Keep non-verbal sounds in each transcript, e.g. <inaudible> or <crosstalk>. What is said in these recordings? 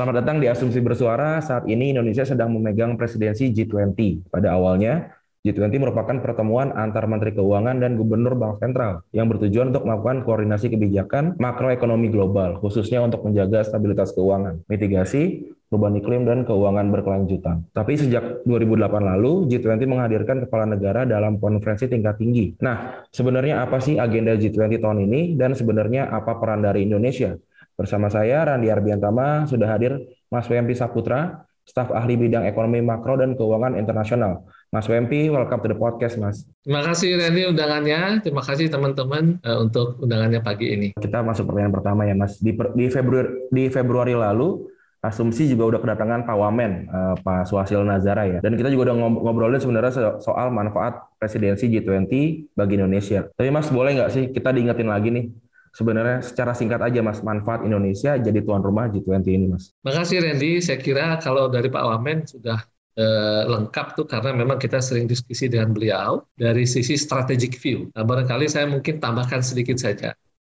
Selamat datang di Asumsi Bersuara. Saat ini Indonesia sedang memegang presidensi G20. Pada awalnya, G20 merupakan pertemuan antar Menteri Keuangan dan Gubernur Bank Sentral yang bertujuan untuk melakukan koordinasi kebijakan makroekonomi global, khususnya untuk menjaga stabilitas keuangan, mitigasi perubahan iklim dan keuangan berkelanjutan. Tapi sejak 2008 lalu, G20 menghadirkan kepala negara dalam konferensi tingkat tinggi. Nah, sebenarnya apa sih agenda G20 tahun ini dan sebenarnya apa peran dari Indonesia? Bersama saya Randi Arbiantama sudah hadir Mas Wempi Saputra, staf ahli bidang ekonomi makro dan keuangan internasional. Mas Wempi, welcome to the podcast, Mas. Terima kasih Randy undangannya. Terima kasih teman-teman uh, untuk undangannya pagi ini. Kita masuk pertanyaan pertama ya, Mas. Di, di Februari di Februari lalu, Asumsi juga udah kedatangan Pak Wamen, uh, Pak Suhasil Nazara ya. Dan kita juga udah ngobrolin sebenarnya soal manfaat presidensi G20 bagi Indonesia. Tapi Mas, boleh nggak sih kita diingetin lagi nih sebenarnya secara singkat aja Mas, manfaat Indonesia jadi tuan rumah G20 ini Mas. Makasih Randy, saya kira kalau dari Pak Wamen sudah eh, lengkap tuh karena memang kita sering diskusi dengan beliau dari sisi strategic view. Nah, barangkali saya mungkin tambahkan sedikit saja.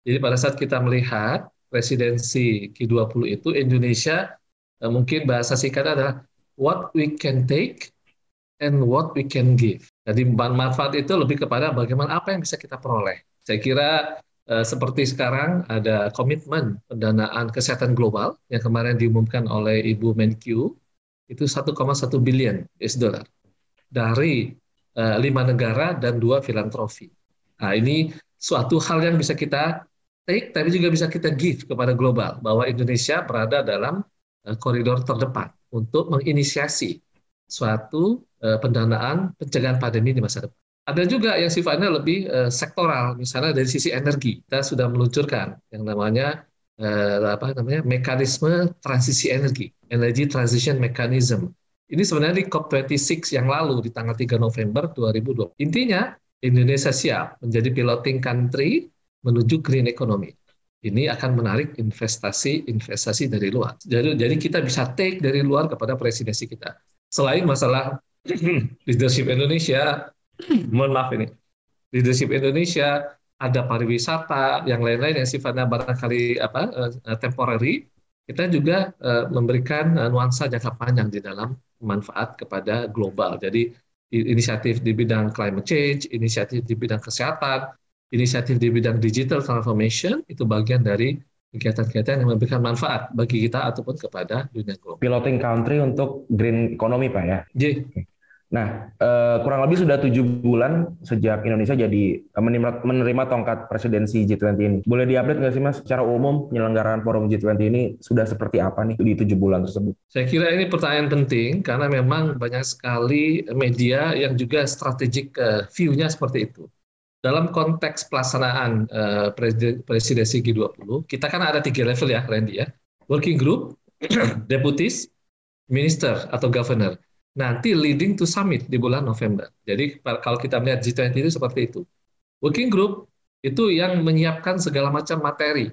Jadi pada saat kita melihat presidensi G20 itu Indonesia eh, mungkin bahasa singkat adalah what we can take and what we can give. Jadi manfaat itu lebih kepada bagaimana apa yang bisa kita peroleh. Saya kira seperti sekarang ada komitmen pendanaan kesehatan global yang kemarin diumumkan oleh Ibu Menkyu itu 1,1 billion US dollar dari uh, lima negara dan dua filantropi. Nah ini suatu hal yang bisa kita take tapi juga bisa kita give kepada global bahwa Indonesia berada dalam uh, koridor terdepan untuk menginisiasi suatu pendanaan pencegahan pandemi di masa depan. Ada juga yang sifatnya lebih uh, sektoral, misalnya dari sisi energi. Kita sudah meluncurkan yang namanya uh, apa namanya mekanisme transisi energi, energy transition mechanism. Ini sebenarnya di COP26 yang lalu di tanggal 3 November 2020. Intinya Indonesia siap menjadi piloting country menuju green economy. Ini akan menarik investasi-investasi dari luar. Jadi, jadi kita bisa take dari luar kepada presidensi kita. Selain masalah <clears throat> leadership Indonesia, mohon maaf ini leadership Indonesia ada pariwisata yang lain-lain yang sifatnya barangkali apa uh, temporary kita juga uh, memberikan uh, nuansa jangka panjang di dalam manfaat kepada global jadi inisiatif di bidang climate change inisiatif di bidang kesehatan inisiatif di bidang digital transformation itu bagian dari kegiatan-kegiatan yang memberikan manfaat bagi kita ataupun kepada dunia global. Piloting country untuk green economy, Pak ya? Jadi, Nah, eh, kurang lebih sudah tujuh bulan sejak Indonesia jadi eh, menerima, menerima tongkat presidensi G20 ini. Boleh diupdate nggak sih Mas, secara umum penyelenggaraan forum G20 ini sudah seperti apa nih di tujuh bulan tersebut? Saya kira ini pertanyaan penting karena memang banyak sekali media yang juga strategic uh, view-nya seperti itu. Dalam konteks pelaksanaan uh, presidensi G20, kita kan ada tiga level ya, Randy ya. Working group, <clears throat> deputies, minister atau governor nanti leading to summit di bulan November. Jadi kalau kita melihat G20 itu seperti itu. Working group itu yang menyiapkan segala macam materi.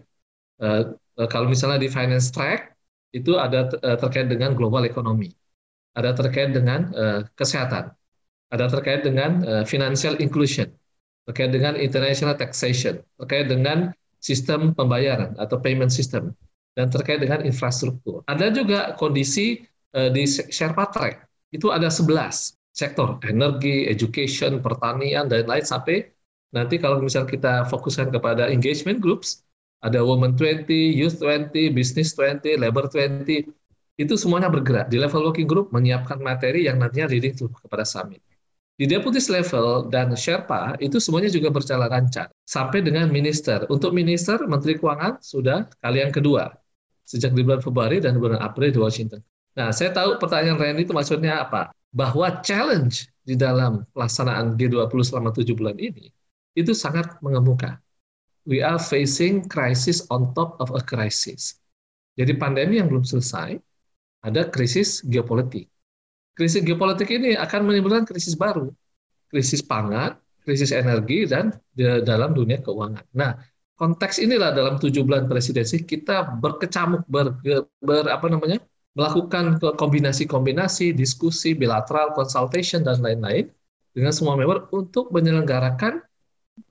Uh, kalau misalnya di finance track itu ada uh, terkait dengan global economy, ada terkait dengan uh, kesehatan, ada terkait dengan financial inclusion, terkait dengan international taxation, terkait dengan sistem pembayaran atau payment system, dan terkait dengan infrastruktur. Ada juga kondisi di Sherpa track itu ada 11 sektor, energi, education, pertanian, dan lain sampai nanti kalau misal kita fokuskan kepada engagement groups, ada Women 20, Youth 20, Business 20, Labor 20, itu semuanya bergerak di level working group menyiapkan materi yang nantinya leading to kepada summit. Di deputies level dan Sherpa itu semuanya juga berjalan lancar sampai dengan minister. Untuk minister, Menteri Keuangan sudah kali yang kedua sejak di bulan Februari dan bulan April di Washington. Nah, saya tahu pertanyaan Randy itu maksudnya apa? Bahwa challenge di dalam pelaksanaan G20 selama tujuh bulan ini itu sangat mengemuka. We are facing crisis on top of a crisis. Jadi pandemi yang belum selesai, ada krisis geopolitik. krisis geopolitik ini akan menimbulkan krisis baru, krisis pangan, krisis energi, dan dalam dunia keuangan. Nah, konteks inilah dalam tujuh bulan presidensi kita berkecamuk, ber, ber apa namanya, melakukan kombinasi-kombinasi, diskusi, bilateral, consultation, dan lain-lain dengan semua member untuk menyelenggarakan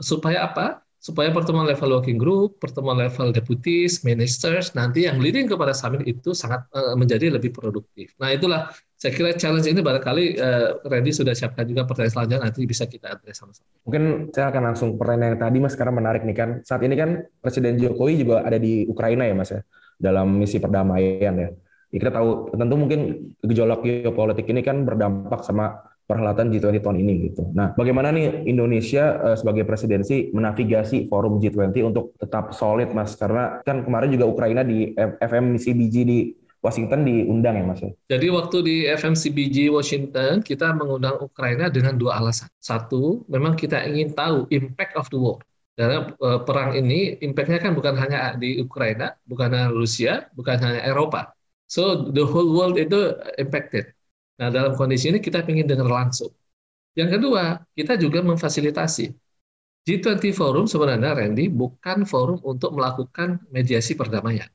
supaya apa? supaya pertemuan level working group, pertemuan level deputies, ministers, nanti yang leading kepada summit itu sangat uh, menjadi lebih produktif. Nah itulah saya kira challenge ini barangkali uh, Randy sudah siapkan juga pertanyaan selanjutnya nanti bisa kita address sama-sama. Mungkin saya akan langsung pertanyaan yang tadi mas sekarang menarik nih kan. Saat ini kan Presiden Jokowi juga ada di Ukraina ya mas ya dalam misi perdamaian ya. Ya kita tahu tentu mungkin gejolak geopolitik ini kan berdampak sama perhelatan G20 tahun ini gitu. Nah, bagaimana nih Indonesia uh, sebagai presidensi menavigasi forum G20 untuk tetap solid, Mas? Karena kan kemarin juga Ukraina di FMCBG di Washington diundang ya, Mas? Jadi waktu di FMCBG Washington kita mengundang Ukraina dengan dua alasan. Satu, memang kita ingin tahu impact of the war. Karena uh, perang ini impact-nya kan bukan hanya di Ukraina, bukan hanya Rusia, bukan hanya Eropa. So the whole world itu impacted. Nah, dalam kondisi ini kita ingin dengar langsung. Yang kedua, kita juga memfasilitasi. G20 Forum sebenarnya, Randy, bukan forum untuk melakukan mediasi perdamaian.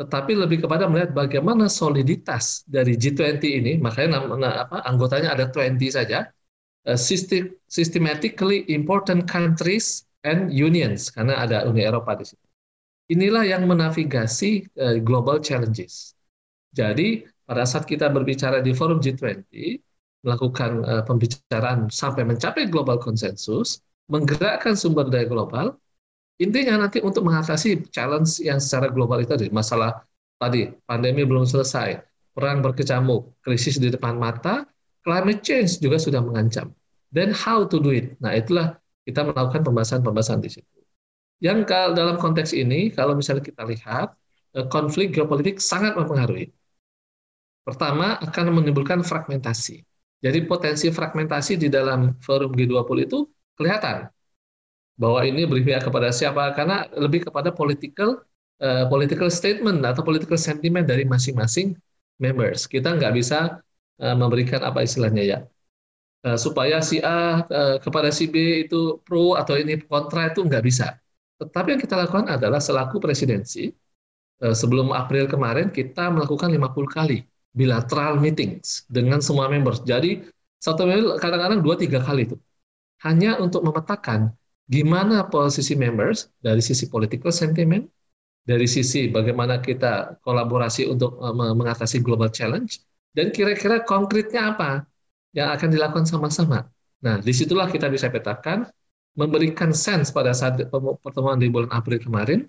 Tetapi lebih kepada melihat bagaimana soliditas dari G20 ini, makanya nama, apa, anggotanya ada 20 saja, uh, systematically important countries and unions, karena ada Uni Eropa di situ. Inilah yang menavigasi uh, global challenges. Jadi pada saat kita berbicara di forum G20, melakukan uh, pembicaraan sampai mencapai global konsensus, menggerakkan sumber daya global, intinya nanti untuk mengatasi challenge yang secara global itu tadi, masalah tadi, pandemi belum selesai, perang berkecamuk, krisis di depan mata, climate change juga sudah mengancam. Then how to do it? Nah, itulah kita melakukan pembahasan-pembahasan di situ. Yang dalam konteks ini, kalau misalnya kita lihat, eh, konflik geopolitik sangat mempengaruhi. Pertama, akan menimbulkan fragmentasi. Jadi potensi fragmentasi di dalam forum G20 itu kelihatan bahwa ini berpihak kepada siapa karena lebih kepada political uh, political statement atau political sentiment dari masing-masing members. Kita nggak bisa uh, memberikan apa istilahnya ya uh, supaya si A uh, kepada si B itu pro atau ini kontra itu nggak bisa. Tetapi yang kita lakukan adalah selaku presidensi sebelum April kemarin kita melakukan 50 kali bilateral meetings dengan semua members. Jadi satu member kadang-kadang dua tiga kali itu hanya untuk memetakan gimana posisi members dari sisi political sentiment, dari sisi bagaimana kita kolaborasi untuk eh, mengatasi global challenge, dan kira-kira konkretnya apa yang akan dilakukan sama-sama. Nah, di situlah kita bisa petakan, memberikan sense pada saat pertemuan di bulan April kemarin,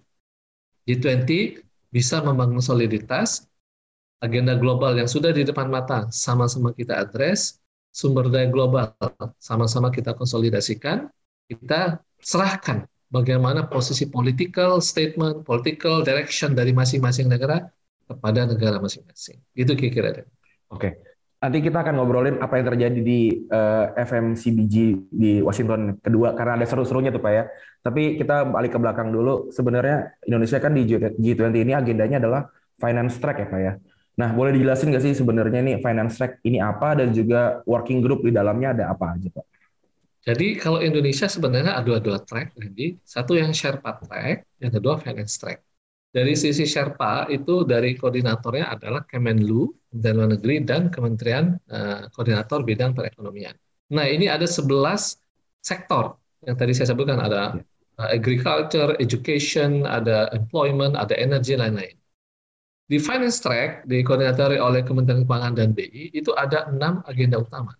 G20 bisa membangun soliditas, agenda global yang sudah di depan mata sama-sama kita address, sumber daya global sama-sama kita konsolidasikan, kita serahkan bagaimana posisi political statement, political direction dari masing-masing negara kepada negara masing-masing. Itu kira-kira. Oke. Nanti kita akan ngobrolin apa yang terjadi di uh, eh, FMCBG di Washington kedua karena ada seru-serunya tuh Pak ya. Tapi kita balik ke belakang dulu. Sebenarnya Indonesia kan di G20 ini agendanya adalah finance track ya Pak ya. Nah, boleh dijelasin nggak sih sebenarnya nih finance track ini apa dan juga working group di dalamnya ada apa aja, Pak? Jadi kalau Indonesia sebenarnya ada dua track, jadi satu yang Sherpa track, yang kedua finance track. Dari sisi Sherpa itu dari koordinatornya adalah Kemenlu, Kementerian Luar Negeri dan Kementerian uh, Koordinator Bidang Perekonomian. Nah ini ada 11 sektor yang tadi saya sebutkan ada uh, agriculture, education, ada employment, ada energy, lain-lain. Di finance track, dikoordinatori oleh Kementerian Keuangan dan BI, itu ada enam agenda utama.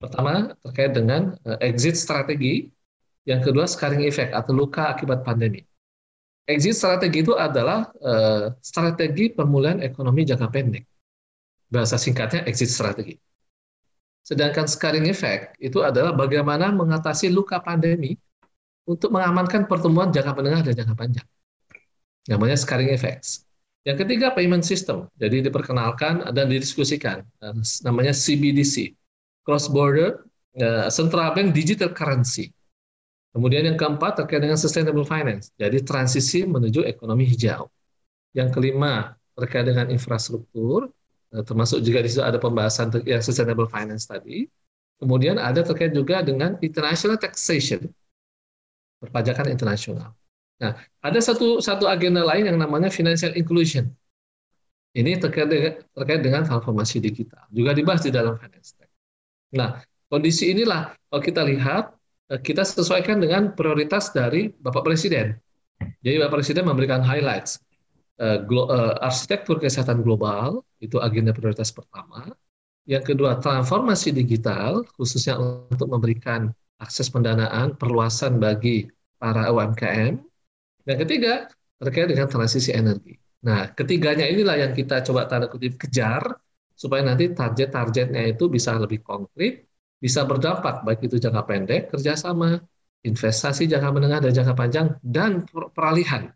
Pertama, terkait dengan eh, exit strategi. Yang kedua, scarring effect atau luka akibat pandemi. Exit strategi itu adalah uh, strategi pemulihan ekonomi jangka pendek. Bahasa singkatnya exit strategi. Sedangkan scarring effect itu adalah bagaimana mengatasi luka pandemi untuk mengamankan pertumbuhan jangka menengah dan jangka panjang. Namanya scarring effects. Yang ketiga payment system, jadi diperkenalkan dan didiskusikan, eh, namanya CBDC, cross border uh, central bank digital currency. Kemudian yang keempat terkait dengan sustainable finance, jadi transisi menuju ekonomi hijau. Yang kelima terkait dengan infrastruktur, Nah, termasuk juga di situ ada pembahasan yang sustainable finance tadi. Kemudian ada terkait juga dengan international taxation, perpajakan internasional. Nah, ada satu satu agenda lain yang namanya financial inclusion. Ini terkait dengan, terkait dengan transformasi digital, juga dibahas di dalam finance tech. Nah, kondisi inilah kalau kita lihat eh, kita sesuaikan dengan prioritas dari Bapak Presiden. Jadi Bapak Presiden memberikan highlights Eh, eh, arsitektur kesehatan global itu agenda prioritas pertama. Yang kedua, transformasi digital khususnya untuk memberikan akses pendanaan perluasan bagi para UMKM. Yang ketiga, terkait dengan transisi energi. Nah, ketiganya inilah yang kita coba tanda kutip kejar supaya nanti target-targetnya itu bisa lebih konkret, bisa berdampak baik itu jangka pendek, kerjasama, investasi jangka menengah dan jangka panjang, dan peralihan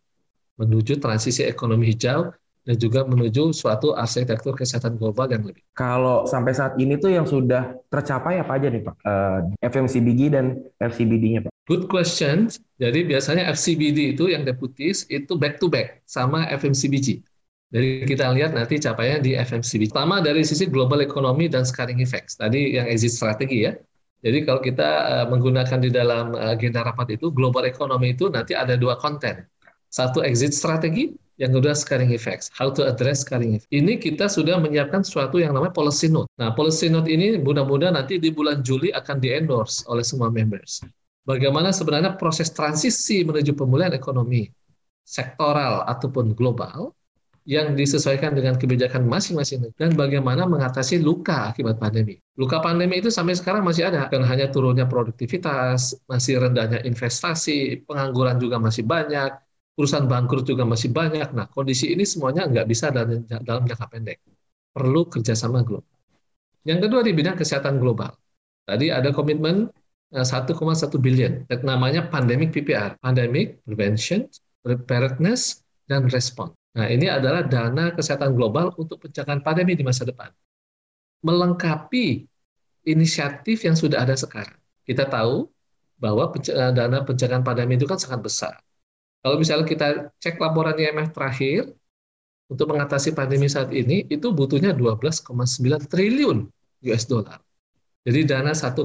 menuju transisi ekonomi hijau dan juga menuju suatu arsitektur kesehatan global yang lebih. Kalau sampai saat ini tuh yang sudah tercapai apa aja nih Pak? Eh, FMCBG dan FCBD-nya Pak? Good question. Jadi biasanya FCBD itu yang deputis itu back to back sama FMCBG. Jadi kita lihat nanti capaian di FMCBG. Pertama dari sisi global economy dan scaring effects. Tadi yang exit strategi ya. Jadi kalau kita uh, menggunakan di dalam agenda rapat itu global economy itu nanti ada dua konten satu exit strategi, yang kedua scaring effects. How to address scaring effects. Ini kita sudah menyiapkan sesuatu yang namanya policy note. Nah, policy note ini mudah-mudahan nanti di bulan Juli akan di-endorse oleh semua members. Bagaimana sebenarnya proses transisi menuju pemulihan ekonomi sektoral ataupun global yang disesuaikan dengan kebijakan masing-masing dan bagaimana mengatasi luka akibat pandemi. Luka pandemi itu sampai sekarang masih ada, dan hanya turunnya produktivitas, masih rendahnya investasi, pengangguran juga masih banyak, perusahaan bangkrut juga masih banyak. Nah, kondisi ini semuanya nggak bisa dalam, dalam jangka pendek. Perlu kerjasama global. Yang kedua di bidang kesehatan global. Tadi ada komitmen 1,1 eh, billion. Namanya pandemic PPR. Pandemic Prevention, Preparedness, dan Response. Nah, ini adalah dana kesehatan global untuk pencegahan pandemi di masa depan. Melengkapi inisiatif yang sudah ada sekarang. Kita tahu bahwa eh, dana pencegahan pandemi itu kan sangat besar kalau misalnya kita cek laporan IMF terakhir, untuk mengatasi pandemi saat ini, itu butuhnya 12,9 triliun US dollar. Jadi dana 1,1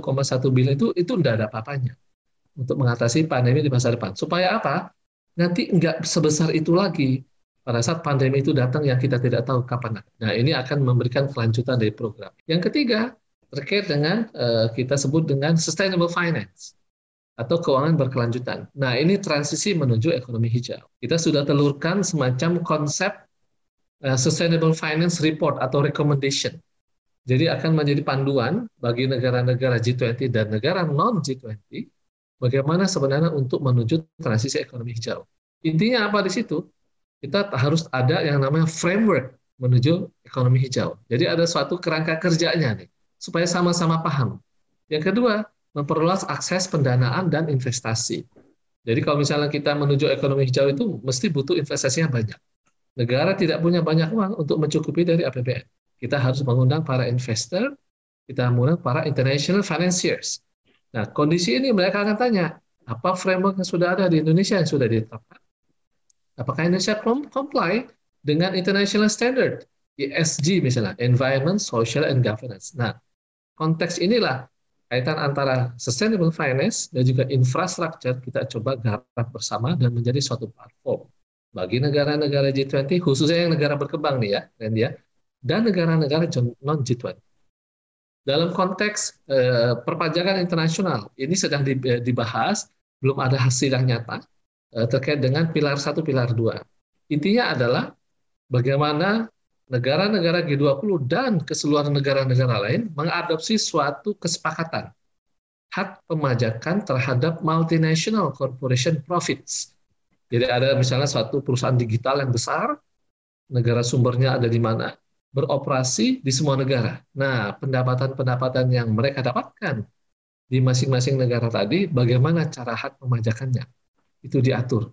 bilion itu itu tidak ada apa-apanya untuk mengatasi pandemi di masa depan. Supaya apa? Nanti enggak sebesar itu lagi pada saat pandemi itu datang yang kita tidak tahu kapan. Nah ini akan memberikan kelanjutan dari program. Yang ketiga terkait dengan uh, kita sebut dengan sustainable finance atau keuangan berkelanjutan. Nah, ini transisi menuju ekonomi hijau. Kita sudah telurkan semacam konsep uh, Sustainable Finance Report atau recommendation. Jadi akan menjadi panduan bagi negara-negara G20 dan negara non-G20 bagaimana sebenarnya untuk menuju transisi ekonomi hijau. Intinya apa di situ? Kita harus ada yang namanya framework menuju ekonomi hijau. Jadi ada suatu kerangka kerjanya nih, supaya sama-sama paham. Yang kedua, memperluas akses pendanaan dan investasi. Jadi kalau misalnya kita menuju ekonomi hijau itu mesti butuh investasinya banyak. Negara tidak punya banyak uang untuk mencukupi dari APBN. Kita harus mengundang para investor, kita mengundang para international financiers. Nah, kondisi ini mereka akan tanya, apa framework yang sudah ada di Indonesia yang sudah ditetapkan? Apakah Indonesia comply dengan international standard, ESG misalnya, Environment, Social, and Governance. Nah, konteks inilah kaitan antara sustainable finance dan juga infrastructure kita coba garap bersama dan menjadi suatu platform bagi negara-negara G20 khususnya yang negara berkembang nih ya Randy ya dan negara-negara non G20. Dalam konteks eh, perpajakan internasional ini sedang dibahas belum ada hasil yang nyata eh, terkait dengan pilar satu pilar dua. Intinya adalah bagaimana negara-negara G20 dan keseluruhan negara-negara lain mengadopsi suatu kesepakatan hak pemajakan terhadap multinational corporation profits. Jadi ada misalnya suatu perusahaan digital yang besar, negara sumbernya ada di mana, beroperasi di semua negara. Nah, pendapatan-pendapatan yang mereka dapatkan di masing-masing negara tadi, bagaimana cara hak pemajakannya? Itu diatur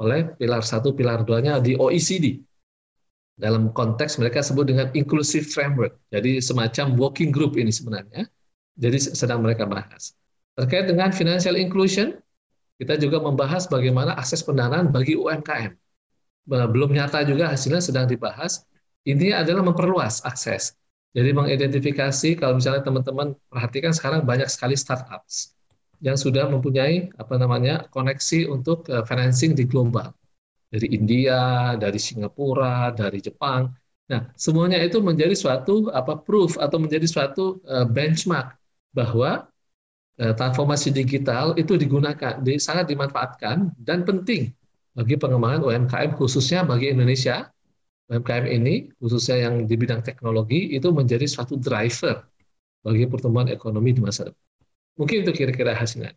oleh pilar satu, pilar duanya di OECD dalam konteks mereka sebut dengan inclusive framework. Jadi semacam working group ini sebenarnya. Jadi sedang mereka bahas. Terkait dengan financial inclusion, kita juga membahas bagaimana akses pendanaan bagi UMKM. Belum nyata juga hasilnya sedang dibahas. Ini adalah memperluas akses. Jadi mengidentifikasi kalau misalnya teman-teman perhatikan sekarang banyak sekali startups yang sudah mempunyai apa namanya koneksi untuk uh, financing di global dari India, dari Singapura, dari Jepang. Nah, semuanya itu menjadi suatu apa proof atau menjadi suatu uh, benchmark bahwa uh, transformasi digital itu digunakan, di, sangat dimanfaatkan dan penting bagi pengembangan UMKM khususnya bagi Indonesia UMKM ini, khususnya yang di bidang teknologi, itu menjadi suatu driver bagi pertumbuhan ekonomi di masa depan. Mungkin itu kira-kira hasilnya.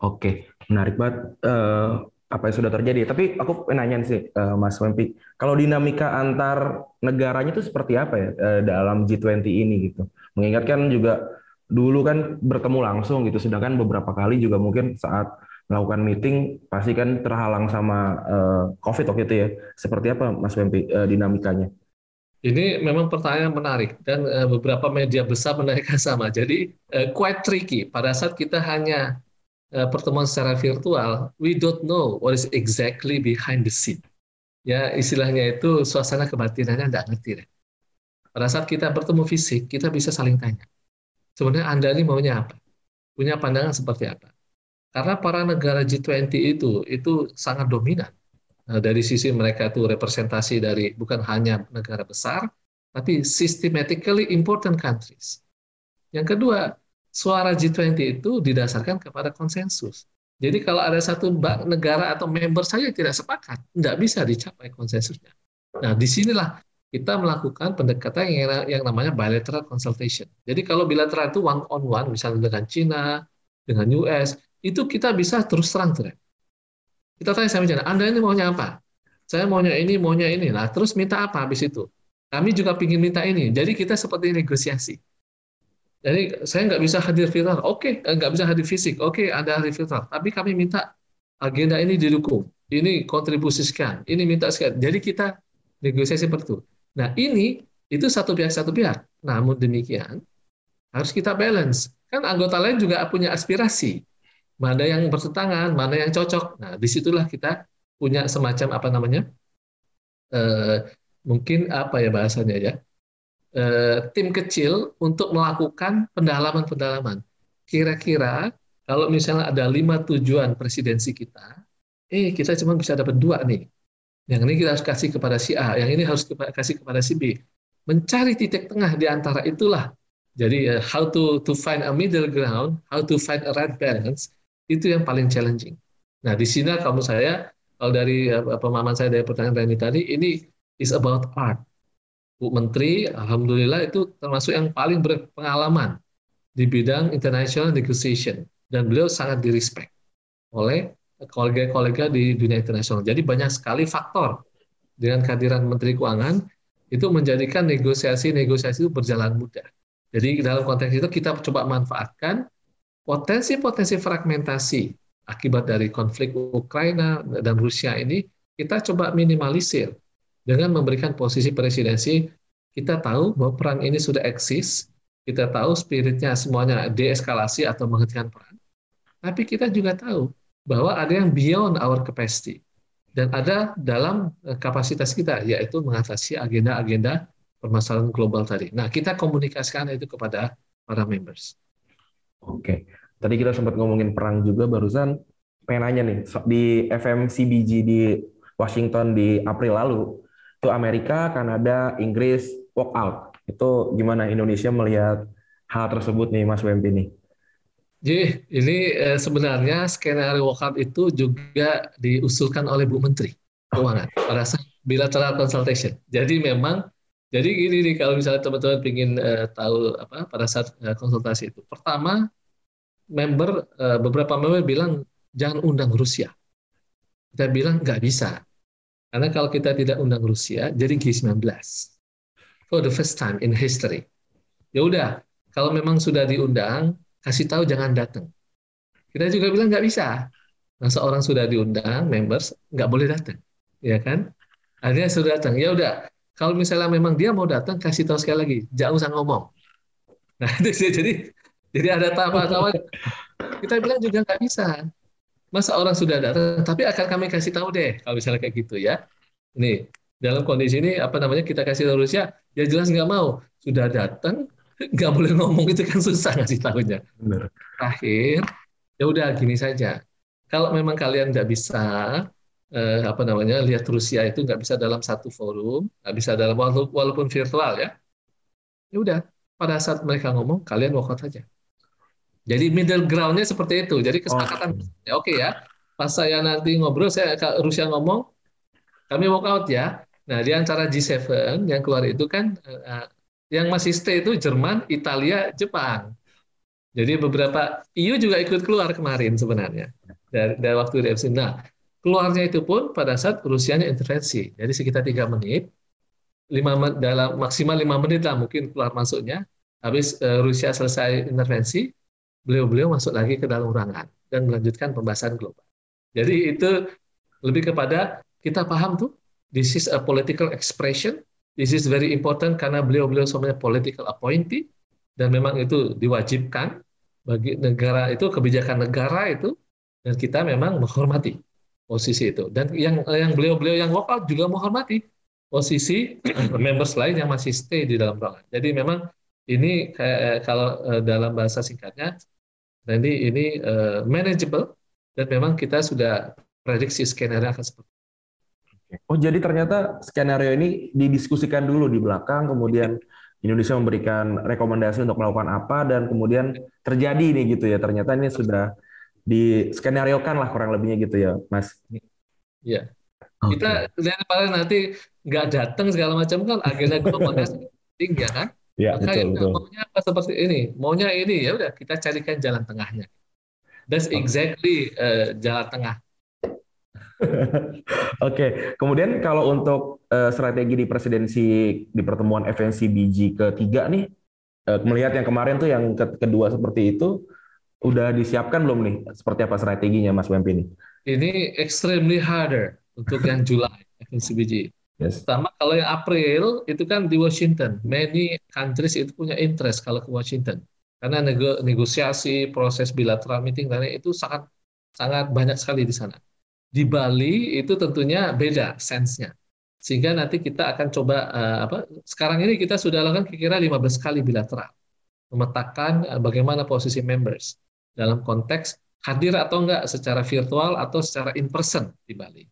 Oke, menarik banget uh, apa yang sudah terjadi. Tapi aku nanya sih, uh, Mas Wempi, kalau dinamika antar negaranya itu seperti apa ya uh, dalam G20 ini gitu? Mengingatkan juga dulu kan bertemu langsung gitu, sedangkan beberapa kali juga mungkin saat melakukan meeting pasti kan terhalang sama uh, COVID waktu itu ya. Seperti apa Mas Wempi uh, dinamikanya? Ini memang pertanyaan menarik dan uh, beberapa media besar menanyakan sama. Jadi uh, quite tricky pada saat kita hanya uh, pertemuan secara virtual, we don't know what is exactly behind the scene. Ya istilahnya itu suasana kebatinannya tidak ngerti deh. Pada saat kita bertemu fisik, kita bisa saling tanya. Sebenarnya Anda ini maunya apa? Punya pandangan seperti apa? Karena para negara G20 itu itu sangat dominan. Nah, dari sisi mereka itu representasi dari bukan hanya negara besar, tapi systematically important countries. Yang kedua, suara G20 itu didasarkan kepada konsensus. Jadi kalau ada satu negara atau member saja tidak sepakat, tidak bisa dicapai konsensusnya. Nah, di sinilah kita melakukan pendekatan yang, yang namanya bilateral consultation. Jadi kalau bilateral itu one on one, misalnya dengan China, dengan US, itu kita bisa terus terang tuh. Kita tanya sama China, Anda ini maunya apa? Saya maunya ini, maunya ini. Nah, terus minta apa habis itu? Kami juga ingin minta ini. Jadi kita seperti negosiasi. Jadi saya nggak bisa hadir virtual. Oke, okay, nggak bisa hadir fisik. Oke, okay, Anda hadir virtual. Tapi kami minta agenda ini didukung. Ini kontribusi sekian. Ini minta sekian. Jadi kita negosiasi seperti itu. Nah, ini itu satu pihak satu pihak. Namun demikian harus kita balance. Kan anggota lain juga punya aspirasi mana yang bertentangan, mana yang cocok. Nah, di situlah kita punya semacam apa namanya, eh, mungkin apa ya bahasanya ya, eh, tim kecil untuk melakukan pendalaman-pendalaman. Kira-kira kalau misalnya ada lima tujuan presidensi kita, eh kita cuma bisa dapat dua nih. Yang ini kita harus kasih kepada si A, yang ini harus kasih kepada si B. Mencari titik tengah di antara itulah jadi uh, how to to find a middle ground, how to find a right balance itu yang paling challenging. Nah, di sini kamu saya, kalau dari uh, pemahaman saya dari pertanyaan Reni tadi, ini is about art. Bu Menteri, Alhamdulillah itu termasuk yang paling berpengalaman di bidang international negotiation. Dan beliau sangat direspek oleh kolega-kolega di dunia internasional. Jadi banyak sekali faktor dengan kehadiran Menteri Keuangan itu menjadikan negosiasi-negosiasi itu berjalan mudah. Jadi dalam konteks itu kita coba manfaatkan potensi-potensi fragmentasi akibat dari konflik Ukraina dan Rusia ini kita coba minimalisir dengan memberikan posisi presidensi. Kita tahu bahwa perang ini sudah eksis, kita tahu spiritnya semuanya deeskalasi atau menghentikan perang. Tapi kita juga tahu bahwa ada yang beyond our capacity dan ada dalam eh, kapasitas kita yaitu mengatasi agenda-agenda permasalahan global tadi. Nah, kita komunikasikan itu kepada para members. Oke, tadi kita sempat ngomongin perang juga barusan. Pengen nanya nih di FMCBG di Washington di April lalu, itu Amerika, Kanada, Inggris walk out. Itu gimana Indonesia melihat hal tersebut nih, Mas Wempi nih? Jadi ini eh, sebenarnya skenario walkout itu juga diusulkan oleh Bu Menteri Keuangan pada saat bilateral consultation. Jadi memang jadi gini nih kalau misalnya teman-teman ingin uh, tahu apa pada saat uh, konsultasi itu. Pertama, member uh, beberapa member bilang jangan undang Rusia. Kita bilang nggak bisa. Karena kalau kita tidak undang Rusia, jadi G19. For the first time in history. Ya udah, kalau memang sudah diundang, kasih tahu jangan datang. Kita juga bilang nggak bisa. Nah, seorang sudah diundang, members nggak boleh datang, ya kan? Akhirnya sudah datang. Ya udah, kalau misalnya memang dia mau datang, kasih tahu sekali lagi, jangan usah ngomong. Nah, <laughs> itu jadi jadi ada tahap-tahap. Kita bilang juga nggak bisa. Masa orang sudah datang, tapi akan kami kasih tahu deh, kalau misalnya kayak gitu ya. Nih, dalam kondisi ini apa namanya kita kasih tahu Rusia ya jelas nggak mau sudah datang <laughs> nggak boleh ngomong itu kan susah ngasih tahunya Benar. terakhir ya udah gini saja kalau memang kalian nggak bisa eh, apa namanya lihat Rusia itu nggak bisa dalam satu forum nggak bisa dalam walaupun virtual ya ya udah pada saat mereka ngomong kalian walkout saja jadi middle groundnya seperti itu jadi kesepakatan oh. ya oke okay ya pas saya nanti ngobrol saya Rusia ngomong kami walkout ya Nah, di antara G7 yang keluar itu kan uh, yang masih stay itu Jerman, Italia, Jepang. Jadi beberapa EU juga ikut keluar kemarin sebenarnya dari, dari waktu DFC. Nah, keluarnya itu pun pada saat Rusianya intervensi. Jadi sekitar tiga menit, lima dalam maksimal lima menit lah mungkin keluar masuknya. Habis uh, Rusia selesai intervensi, beliau-beliau masuk lagi ke dalam ruangan dan melanjutkan pembahasan global. Jadi itu lebih kepada kita paham tuh This is a political expression. This is very important karena beliau-beliau semuanya political appointee dan memang itu diwajibkan bagi negara itu kebijakan negara itu dan kita memang menghormati posisi itu dan yang yang beliau-beliau yang lokal juga menghormati posisi <clears throat> members lain yang masih stay di dalam ruangan. Jadi memang ini kayak kalau eh, dalam bahasa singkatnya nanti ini uh, manageable dan memang kita sudah prediksi skenario akan seperti Oh jadi ternyata skenario ini didiskusikan dulu di belakang, kemudian Indonesia memberikan rekomendasi untuk melakukan apa, dan kemudian terjadi nih gitu ya. Ternyata ini sudah di skenariokan lah kurang lebihnya gitu ya, Mas. Iya. Okay. Kita lihat paling nanti nggak datang segala macam kan agenda globalnya tinggi ya kan? Ya, betul, betul. maunya apa seperti ini, maunya ini ya udah kita carikan jalan tengahnya. That's exactly uh, jalan tengah <laughs> Oke, kemudian kalau untuk uh, strategi di presidensi di pertemuan FNCBG ketiga nih, uh, melihat yang kemarin tuh yang kedua seperti itu, udah disiapkan belum nih? Seperti apa strateginya, Mas Wempi ini? Ini extremely harder untuk yang Juli <laughs> FNCBG. Yes. Pertama kalau yang April itu kan di Washington, many countries itu punya interest kalau ke Washington karena negosiasi, proses bilateral meeting dan itu sangat sangat banyak sekali di sana. Di Bali itu tentunya beda sense-nya. Sehingga nanti kita akan coba uh, apa sekarang ini kita sudah lakukan kira-kira 15 kali bilateral. Memetakan uh, bagaimana posisi members dalam konteks hadir atau enggak secara virtual atau secara in person di Bali.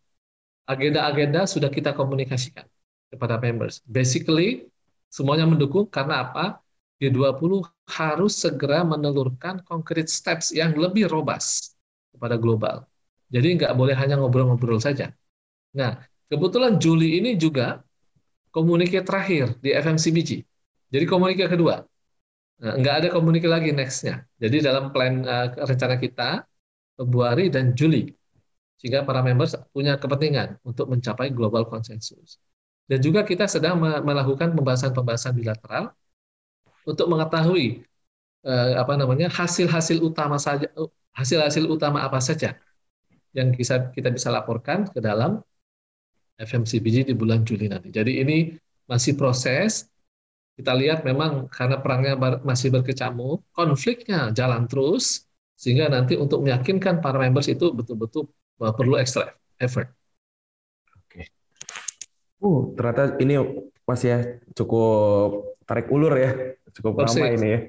Agenda-agenda sudah kita komunikasikan kepada members. Basically semuanya mendukung karena apa? G20 harus segera menelurkan concrete steps yang lebih robust kepada global jadi nggak boleh hanya ngobrol-ngobrol saja. Nah, kebetulan Juli ini juga komunike terakhir di FMCBG. Jadi komunike kedua. Nah, nggak ada komunike lagi next-nya. Jadi dalam plan uh, rencana kita Februari dan Juli. Sehingga para members punya kepentingan untuk mencapai global konsensus. Dan juga kita sedang melakukan pembahasan-pembahasan bilateral untuk mengetahui uh, apa namanya hasil-hasil utama saja hasil-hasil utama apa saja yang bisa kita bisa laporkan ke dalam FMCBG di bulan Juli nanti. Jadi ini masih proses. Kita lihat memang karena perangnya masih berkecamuk, konfliknya jalan terus, sehingga nanti untuk meyakinkan para members itu betul-betul perlu extra effort. Oke. Uh, ternyata ini masih ya cukup tarik ulur ya, cukup Persis. lama ini ya.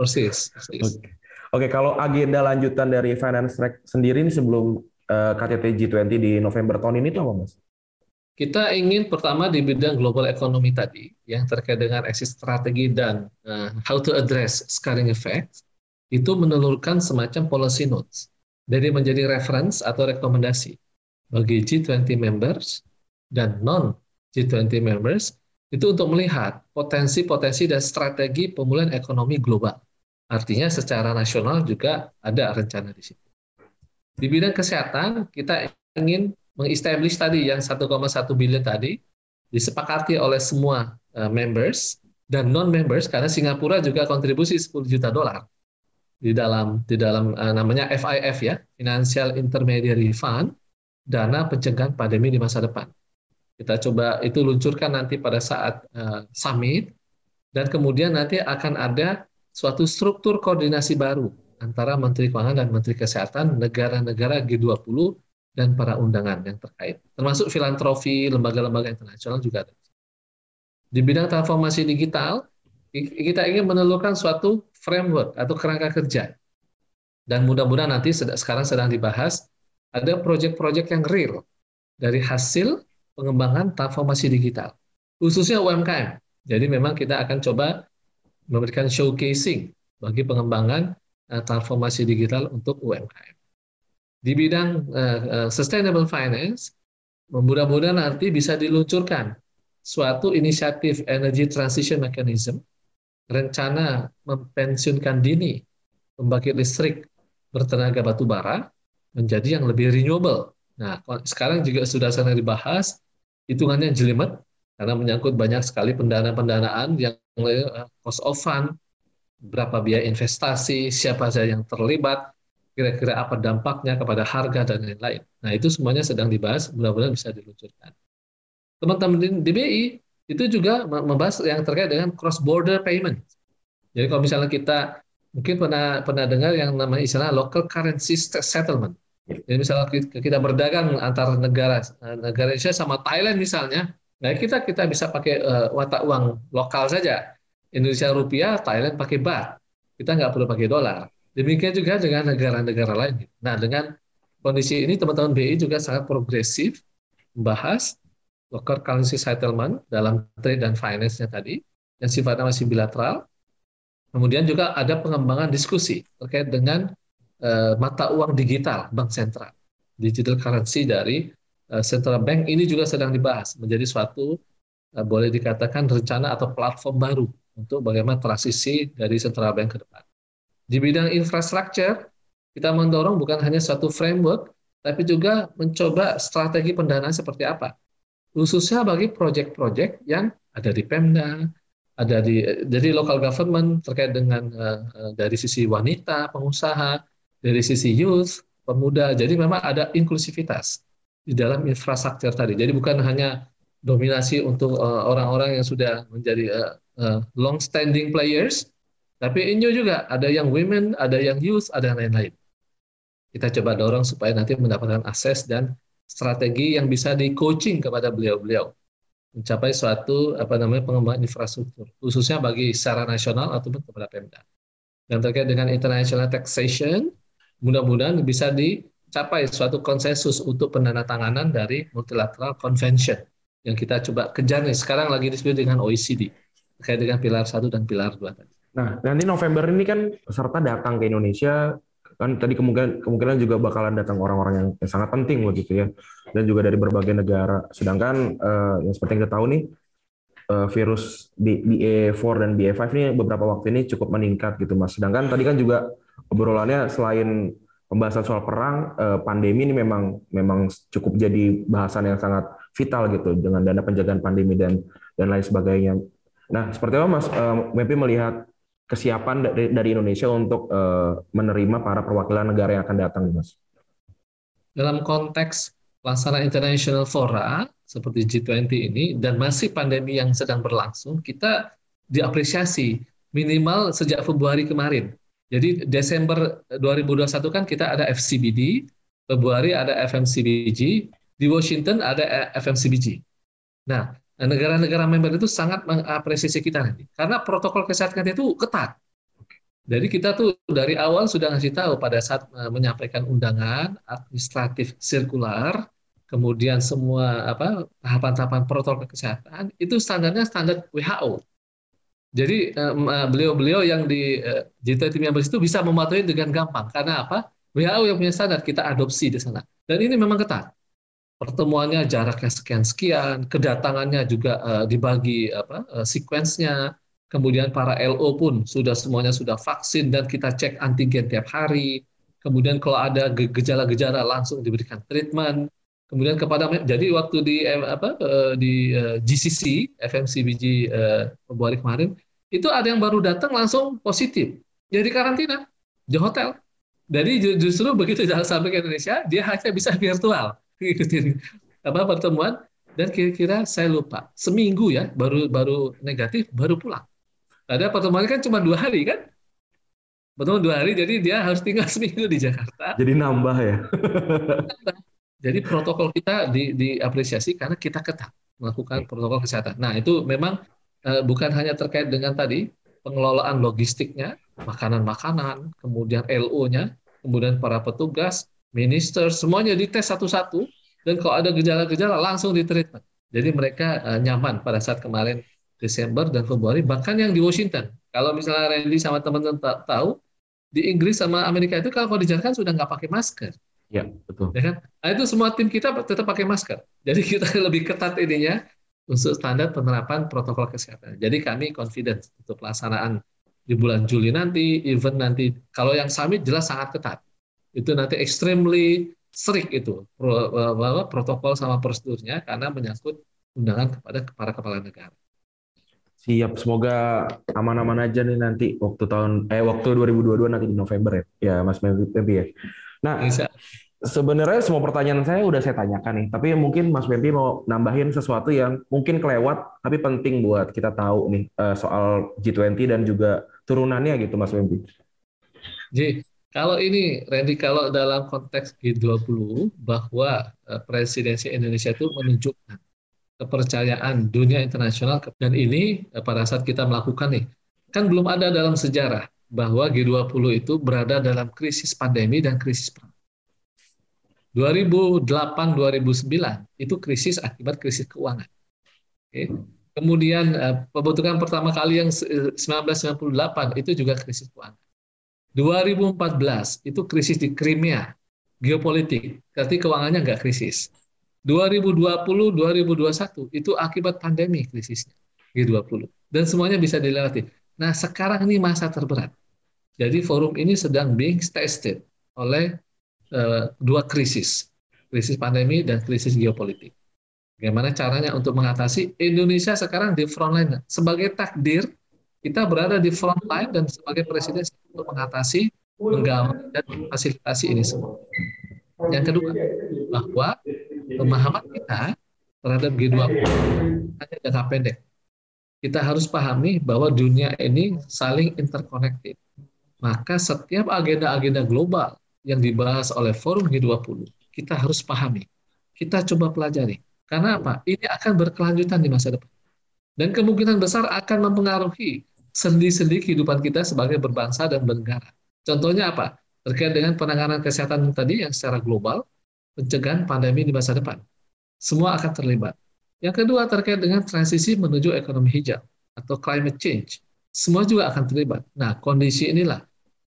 Persis. Persis. Oke. Oke, kalau agenda lanjutan dari Finance Track sendiri ini sebelum Eh, KTT G20 di November tahun ini itu apa, Mas? Kita ingin pertama di bidang global economy tadi, yang terkait dengan exit strategi dan uh, how to address scaring effect, itu menelurkan semacam policy notes. Jadi menjadi reference atau rekomendasi bagi G20 members dan non G20 members itu untuk melihat potensi-potensi dan strategi pemulihan ekonomi global. Artinya secara nasional juga ada rencana di situ. Di bidang kesehatan, kita ingin mengestablish tadi yang 1,1 billion tadi disepakati oleh semua uh, members dan non members karena Singapura juga kontribusi 10 juta dolar di dalam di dalam uh, namanya FIF ya Financial Intermediary Fund dana pencegahan pandemi di masa depan. Kita coba itu luncurkan nanti pada saat uh, summit dan kemudian nanti akan ada suatu struktur koordinasi baru antara Menteri Keuangan dan Menteri Kesehatan negara-negara G20 dan para undangan yang terkait, termasuk filantropi, lembaga-lembaga internasional juga ada. Di bidang transformasi digital, kita ingin menelurkan suatu framework atau kerangka kerja. Dan mudah-mudahan nanti sekarang sedang dibahas, ada proyek-proyek yang real dari hasil pengembangan transformasi digital, khususnya UMKM. Jadi memang kita akan coba memberikan showcasing bagi pengembangan uh, transformasi digital untuk UMKM. Di bidang uh, sustainable finance, mudah-mudahan nanti bisa diluncurkan suatu inisiatif energy transition mechanism, rencana mempensiunkan dini pembangkit listrik bertenaga batu bara menjadi yang lebih renewable. Nah, sekarang juga sudah sedang dibahas, hitungannya jelimet, karena menyangkut banyak sekali pendanaan-pendanaan yang cost of fund, berapa biaya investasi, siapa saja yang terlibat, kira-kira apa dampaknya kepada harga dan lain-lain. Nah itu semuanya sedang dibahas, mudah-mudahan bisa diluncurkan. Teman-teman di BI itu juga membahas yang terkait dengan cross border payment. Jadi kalau misalnya kita mungkin pernah pernah dengar yang namanya istilah local currency settlement. Jadi misalnya kita berdagang antar negara negara Indonesia sama Thailand misalnya, nah kita kita bisa pakai uh, watak uang lokal saja. Indonesia rupiah, Thailand pakai baht. Kita nggak perlu pakai dolar. Demikian juga dengan negara-negara lain. Nah, dengan kondisi ini teman-teman BI juga sangat progresif membahas local currency settlement dalam trade dan finance-nya tadi yang sifatnya masih bilateral. Kemudian juga ada pengembangan diskusi terkait dengan uh, mata uang digital bank sentral, digital currency dari uh, central bank ini juga sedang dibahas menjadi suatu uh, boleh dikatakan rencana atau platform baru untuk bagaimana transisi dari central bank ke depan. Di bidang infrastruktur, kita mendorong bukan hanya satu framework, tapi juga mencoba strategi pendanaan seperti apa. Khususnya bagi proyek-proyek yang ada di Pemda, ada di jadi local government terkait dengan uh, dari sisi wanita, pengusaha, dari sisi youth, pemuda. Jadi memang ada inklusivitas di dalam infrastruktur tadi. Jadi bukan hanya dominasi untuk eh, orang-orang uh, yang sudah menjadi uh, uh, long standing players, tapi ini juga ada yang women, ada yang youth, ada yang lain-lain. Kita coba dorong supaya nanti mendapatkan akses dan strategi yang bisa di coaching kepada beliau-beliau mencapai suatu apa namanya pengembangan infrastruktur khususnya bagi secara nasional ataupun kepada Pemda. Dan terkait dengan international taxation, mudah-mudahan bisa dicapai suatu konsensus untuk penandatanganan dari multilateral convention yang kita coba kejar nih sekarang lagi disebut dengan OECD terkait dengan pilar satu dan pilar dua tadi. Nah, nanti November ini kan peserta datang ke Indonesia kan tadi kemungkinan kemungkinan juga bakalan datang orang-orang yang, sangat penting begitu ya dan juga dari berbagai negara. Sedangkan uh, yang seperti yang kita tahu nih uh, virus BA4 dan BA5 ini beberapa waktu ini cukup meningkat gitu Mas. Sedangkan tadi kan juga obrolannya selain pembahasan soal perang, uh, pandemi ini memang memang cukup jadi bahasan yang sangat vital gitu dengan dana penjagaan pandemi dan dan lain sebagainya. Nah, seperti apa Mas uh, Mepi melihat kesiapan dari, dari Indonesia untuk uh, menerima para perwakilan negara yang akan datang, Mas? Dalam konteks pelaksanaan international fora seperti G20 ini dan masih pandemi yang sedang berlangsung, kita diapresiasi minimal sejak Februari kemarin. Jadi Desember 2021 kan kita ada FCBD, Februari ada FMCBG, di Washington ada FMCBG. Nah, Nah, negara-negara member itu sangat mengapresiasi kita nanti karena protokol kesehatan itu ketat. Jadi kita tuh dari awal sudah ngasih tahu pada saat eh, menyampaikan undangan administratif sirkular, kemudian semua apa tahapan-tahapan protokol kesehatan itu standarnya standar WHO. Jadi eh, beliau-beliau yang di G20 members itu bisa mematuhi dengan gampang karena apa? WHO yang punya standar kita adopsi di sana. Dan ini memang ketat pertemuannya jaraknya sekian-sekian, kedatangannya juga uh, dibagi apa uh, sequence-nya, kemudian para LO pun sudah semuanya sudah vaksin dan kita cek antigen tiap hari. Kemudian kalau ada gejala-gejala langsung diberikan treatment. Kemudian kepada jadi waktu di apa di GCC FMCBG Februari kemarin itu ada yang baru datang langsung positif jadi karantina di hotel. Jadi justru begitu jalan sampai ke Indonesia dia hanya bisa virtual ikutin apa pertemuan dan kira-kira saya lupa seminggu ya baru baru negatif baru pulang. Ada pertemuan kan cuma dua hari kan? Pertemuan dua hari jadi dia harus tinggal <laughs> seminggu di Jakarta. Jadi nambah ya. Jadi protokol kita di, diapresiasi karena kita ketat melakukan protokol kesehatan. Nah itu memang uh, bukan hanya terkait dengan tadi pengelolaan logistiknya, makanan-makanan, kemudian LO-nya, kemudian para petugas, minister, semuanya dites satu-satu, dan kalau ada gejala-gejala langsung ditreatment. Jadi mereka uh, nyaman pada saat kemarin Desember dan Februari, bahkan yang di Washington. Kalau misalnya Randy sama teman-teman tahu, di Inggris sama Amerika itu kalau di jalan sudah nggak pakai masker. Ya, betul. Ya kan? Nah, itu semua tim kita tetap pakai masker. Jadi <laughs> kita lebih ketat ininya untuk standar penerapan protokol kesehatan. Jadi kami confident untuk pelaksanaan di bulan Juli nanti, event nanti. Kalau yang summit jelas sangat ketat. Itu nanti extremely strict itu protokol sama prosedurnya karena menyangkut undangan kepada para kepala negara. Siap, semoga aman-aman aja nih nanti waktu tahun eh waktu 2022 nanti di November ya. Ya, Mas Mempi ya. Nah, Bisa. sebenarnya semua pertanyaan saya udah saya tanyakan nih, tapi mungkin Mas Mempi mau nambahin sesuatu yang mungkin kelewat tapi penting buat kita tahu nih eh, soal G20 dan juga turunannya gitu Mas Mempi. Ji, kalau ini Randy kalau dalam konteks G20 bahwa eh, presidensi Indonesia itu menunjukkan kepercayaan dunia internasional dan ini eh, pada saat kita melakukan nih kan belum ada dalam sejarah bahwa G20 itu berada dalam krisis pandemi dan krisis perang. 2008-2009 itu krisis akibat krisis keuangan. Oke. Kemudian eh, pembentukan pertama kali yang 1998 itu juga krisis keuangan. 2014 itu krisis di Crimea, geopolitik, berarti keuangannya nggak krisis. 2020, 2021 itu akibat pandemi krisisnya G20 dan semuanya bisa dilewati. Nah sekarang ini masa terberat. Jadi forum ini sedang being tested oleh uh, dua krisis, krisis pandemi dan krisis geopolitik. Bagaimana caranya untuk mengatasi Indonesia sekarang di front line sebagai takdir kita berada di front line dan sebagai presiden untuk mengatasi, menggalang dan fasilitasi ini semua. Yang kedua, bahwa pemahaman kita terhadap G20 hanya jangka pendek. Kita harus pahami bahwa dunia ini saling interconnected. Maka setiap agenda-agenda global yang dibahas oleh forum G20, kita harus pahami. Kita coba pelajari. Karena apa? Ini akan berkelanjutan di masa depan. Dan kemungkinan besar akan mempengaruhi sendi-sendi kehidupan kita sebagai berbangsa dan bernegara. Contohnya apa? Terkait dengan penanganan kesehatan tadi yang secara global, pencegahan pandemi di masa depan. Semua akan terlibat. Yang kedua terkait dengan transisi menuju ekonomi hijau atau climate change. Semua juga akan terlibat. Nah, kondisi inilah.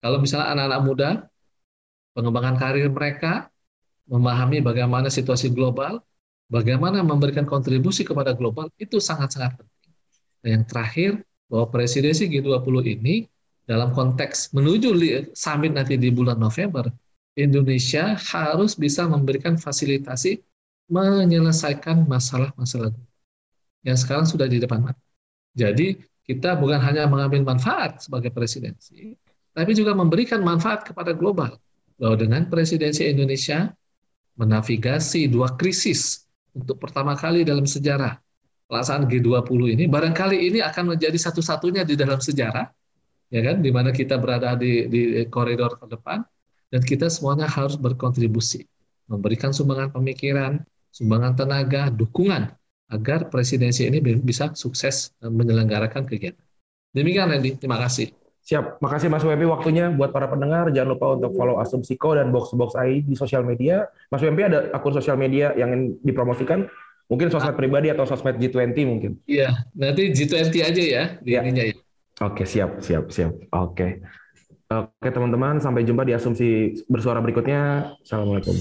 Kalau misalnya anak-anak muda, pengembangan karir mereka, memahami bagaimana situasi global, bagaimana memberikan kontribusi kepada global, itu sangat-sangat penting. Dan yang terakhir, bahwa presidensi G20 ini dalam konteks menuju summit nanti di bulan November, Indonesia harus bisa memberikan fasilitasi menyelesaikan masalah-masalah yang sekarang sudah di depan mata. Jadi kita bukan hanya mengambil manfaat sebagai presidensi, tapi juga memberikan manfaat kepada global. Bahwa dengan presidensi Indonesia menavigasi dua krisis untuk pertama kali dalam sejarah pelaksanaan G20 ini, barangkali ini akan menjadi satu-satunya di dalam sejarah, ya kan, di mana kita berada di, di koridor terdepan, dan kita semuanya harus berkontribusi, memberikan sumbangan pemikiran, sumbangan tenaga, dukungan agar presidensi ini bisa sukses menyelenggarakan kegiatan. Demikian Randy, terima kasih. Siap, makasih Mas Wempi waktunya buat para pendengar. Jangan lupa untuk follow Asumsiko dan Box Box AI di sosial media. Mas Wempi ada akun sosial media yang dipromosikan? Mungkin sosmed ah. pribadi atau sosmed G20 mungkin? Iya, nanti G20 aja ya di ya. ya. Oke, siap, siap, siap. Oke. Oke teman-teman, sampai jumpa di asumsi bersuara berikutnya. Assalamualaikum.